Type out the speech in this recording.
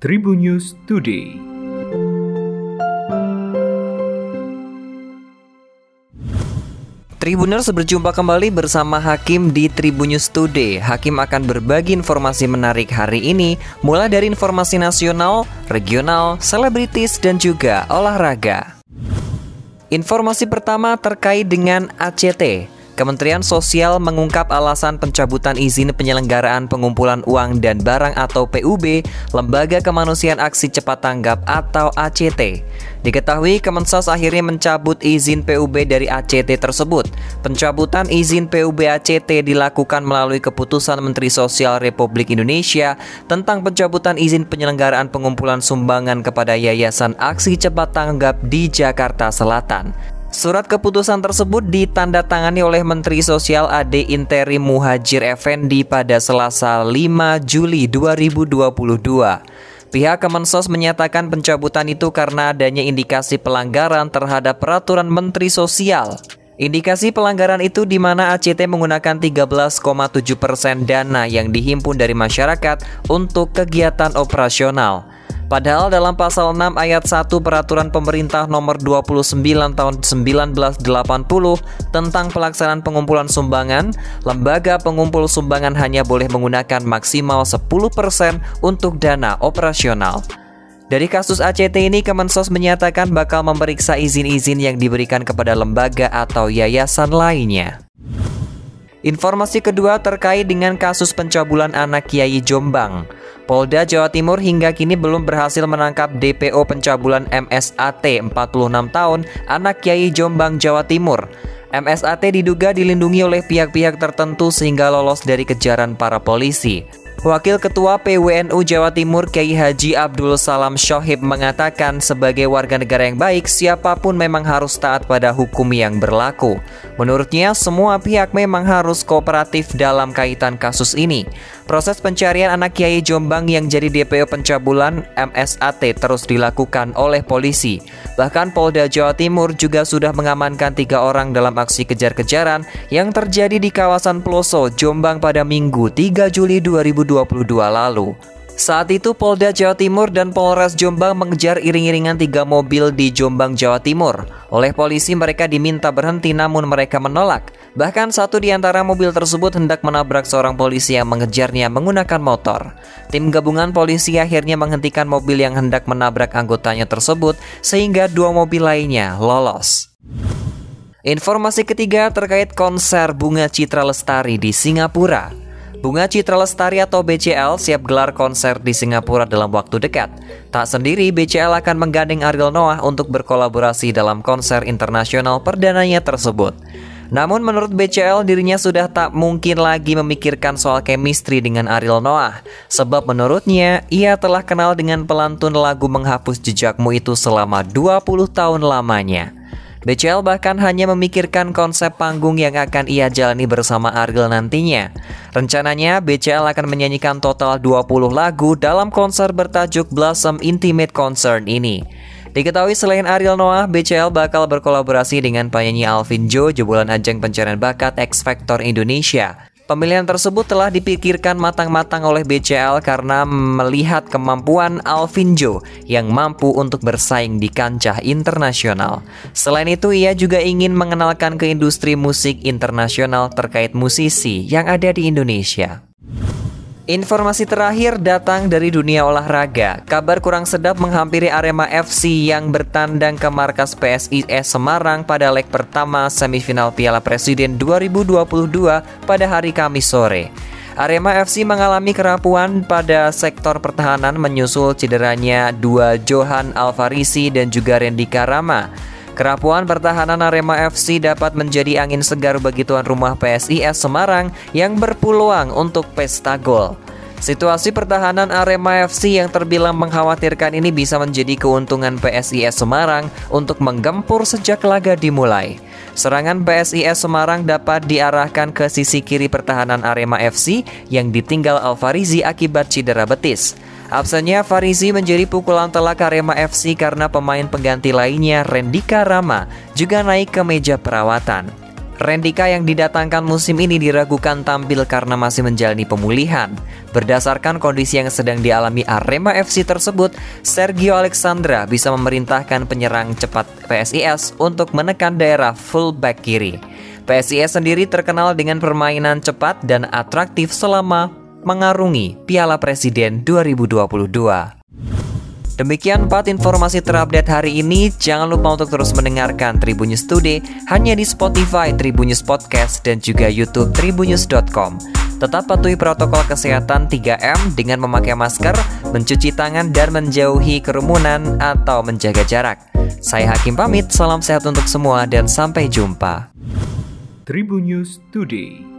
Tribun News Today. Tribuners berjumpa kembali bersama Hakim di Tribun News Today. Hakim akan berbagi informasi menarik hari ini, mulai dari informasi nasional, regional, selebritis, dan juga olahraga. Informasi pertama terkait dengan ACT. Kementerian Sosial mengungkap alasan pencabutan izin penyelenggaraan pengumpulan uang dan barang atau PUB Lembaga Kemanusiaan Aksi Cepat Tanggap atau ACT. Diketahui Kemensos akhirnya mencabut izin PUB dari ACT tersebut. Pencabutan izin PUB ACT dilakukan melalui keputusan Menteri Sosial Republik Indonesia tentang pencabutan izin penyelenggaraan pengumpulan sumbangan kepada Yayasan Aksi Cepat Tanggap di Jakarta Selatan. Surat keputusan tersebut ditandatangani oleh Menteri Sosial Ade Interi Muhajir Effendi pada Selasa 5 Juli 2022. Pihak Kemensos menyatakan pencabutan itu karena adanya indikasi pelanggaran terhadap peraturan Menteri Sosial. Indikasi pelanggaran itu di mana ACT menggunakan 13,7 persen dana yang dihimpun dari masyarakat untuk kegiatan operasional. Padahal dalam pasal 6 ayat 1 peraturan pemerintah nomor 29 tahun 1980 tentang pelaksanaan pengumpulan sumbangan, lembaga pengumpul sumbangan hanya boleh menggunakan maksimal 10% untuk dana operasional. Dari kasus ACT ini, Kemensos menyatakan bakal memeriksa izin-izin yang diberikan kepada lembaga atau yayasan lainnya. Informasi kedua terkait dengan kasus pencabulan anak Kiai Jombang. Polda Jawa Timur hingga kini belum berhasil menangkap DPO pencabulan MSAT 46 tahun anak Kiai Jombang Jawa Timur. MSAT diduga dilindungi oleh pihak-pihak tertentu sehingga lolos dari kejaran para polisi. Wakil Ketua PWNU Jawa Timur Kiai Haji Abdul Salam Shohib mengatakan sebagai warga negara yang baik siapa pun memang harus taat pada hukum yang berlaku. Menurutnya semua pihak memang harus kooperatif dalam kaitan kasus ini. Proses pencarian anak Kiai Jombang yang jadi DPO pencabulan MSAT terus dilakukan oleh polisi. Bahkan Polda Jawa Timur juga sudah mengamankan tiga orang dalam aksi kejar-kejaran yang terjadi di kawasan Peloso, Jombang pada Minggu 3 Juli 2022 lalu. Saat itu Polda Jawa Timur dan Polres Jombang mengejar iring-iringan tiga mobil di Jombang, Jawa Timur. Oleh polisi mereka diminta berhenti namun mereka menolak. Bahkan satu di antara mobil tersebut hendak menabrak seorang polisi yang mengejarnya menggunakan motor. Tim gabungan polisi akhirnya menghentikan mobil yang hendak menabrak anggotanya tersebut sehingga dua mobil lainnya lolos. Informasi ketiga terkait konser Bunga Citra Lestari di Singapura. Bunga Citra Lestari atau BCL siap gelar konser di Singapura dalam waktu dekat. Tak sendiri, BCL akan menggandeng Ariel Noah untuk berkolaborasi dalam konser internasional perdananya tersebut. Namun menurut BCL dirinya sudah tak mungkin lagi memikirkan soal chemistry dengan Ariel Noah Sebab menurutnya ia telah kenal dengan pelantun lagu menghapus jejakmu itu selama 20 tahun lamanya BCL bahkan hanya memikirkan konsep panggung yang akan ia jalani bersama Ariel nantinya. Rencananya, BCL akan menyanyikan total 20 lagu dalam konser bertajuk Blossom Intimate Concert ini. Diketahui selain Ariel Noah, BCL bakal berkolaborasi dengan penyanyi Alvin Joe jebolan ajang pencarian bakat X Factor Indonesia. Pemilihan tersebut telah dipikirkan matang-matang oleh BCL karena melihat kemampuan Alvinjo yang mampu untuk bersaing di kancah internasional. Selain itu, ia juga ingin mengenalkan ke industri musik internasional terkait musisi yang ada di Indonesia. Informasi terakhir datang dari dunia olahraga. Kabar kurang sedap menghampiri Arema FC yang bertandang ke markas PSIS Semarang pada leg pertama semifinal Piala Presiden 2022 pada hari Kamis sore. Arema FC mengalami kerapuan pada sektor pertahanan menyusul cederanya dua Johan Alvarisi dan juga Randy Karama. Kerapuan pertahanan Arema FC dapat menjadi angin segar bagi tuan rumah PSIS Semarang yang berpeluang untuk pesta gol. Situasi pertahanan Arema FC yang terbilang mengkhawatirkan ini bisa menjadi keuntungan PSIS Semarang untuk menggempur sejak laga dimulai. Serangan PSIS Semarang dapat diarahkan ke sisi kiri pertahanan Arema FC yang ditinggal Alfarizi akibat cedera betis. Absennya Farizi menjadi pukulan telak Arema FC karena pemain pengganti lainnya Rendika Rama juga naik ke meja perawatan. Rendika yang didatangkan musim ini diragukan tampil karena masih menjalani pemulihan. Berdasarkan kondisi yang sedang dialami Arema FC tersebut, Sergio Alexandra bisa memerintahkan penyerang cepat PSIS untuk menekan daerah fullback kiri. PSIS sendiri terkenal dengan permainan cepat dan atraktif selama mengarungi Piala Presiden 2022. Demikian 4 informasi terupdate hari ini. Jangan lupa untuk terus mendengarkan Tribunnews Today hanya di Spotify Tribunnews Podcast dan juga YouTube tribunnews.com. Tetap patuhi protokol kesehatan 3M dengan memakai masker, mencuci tangan dan menjauhi kerumunan atau menjaga jarak. Saya Hakim pamit, salam sehat untuk semua dan sampai jumpa. Tribunnews Today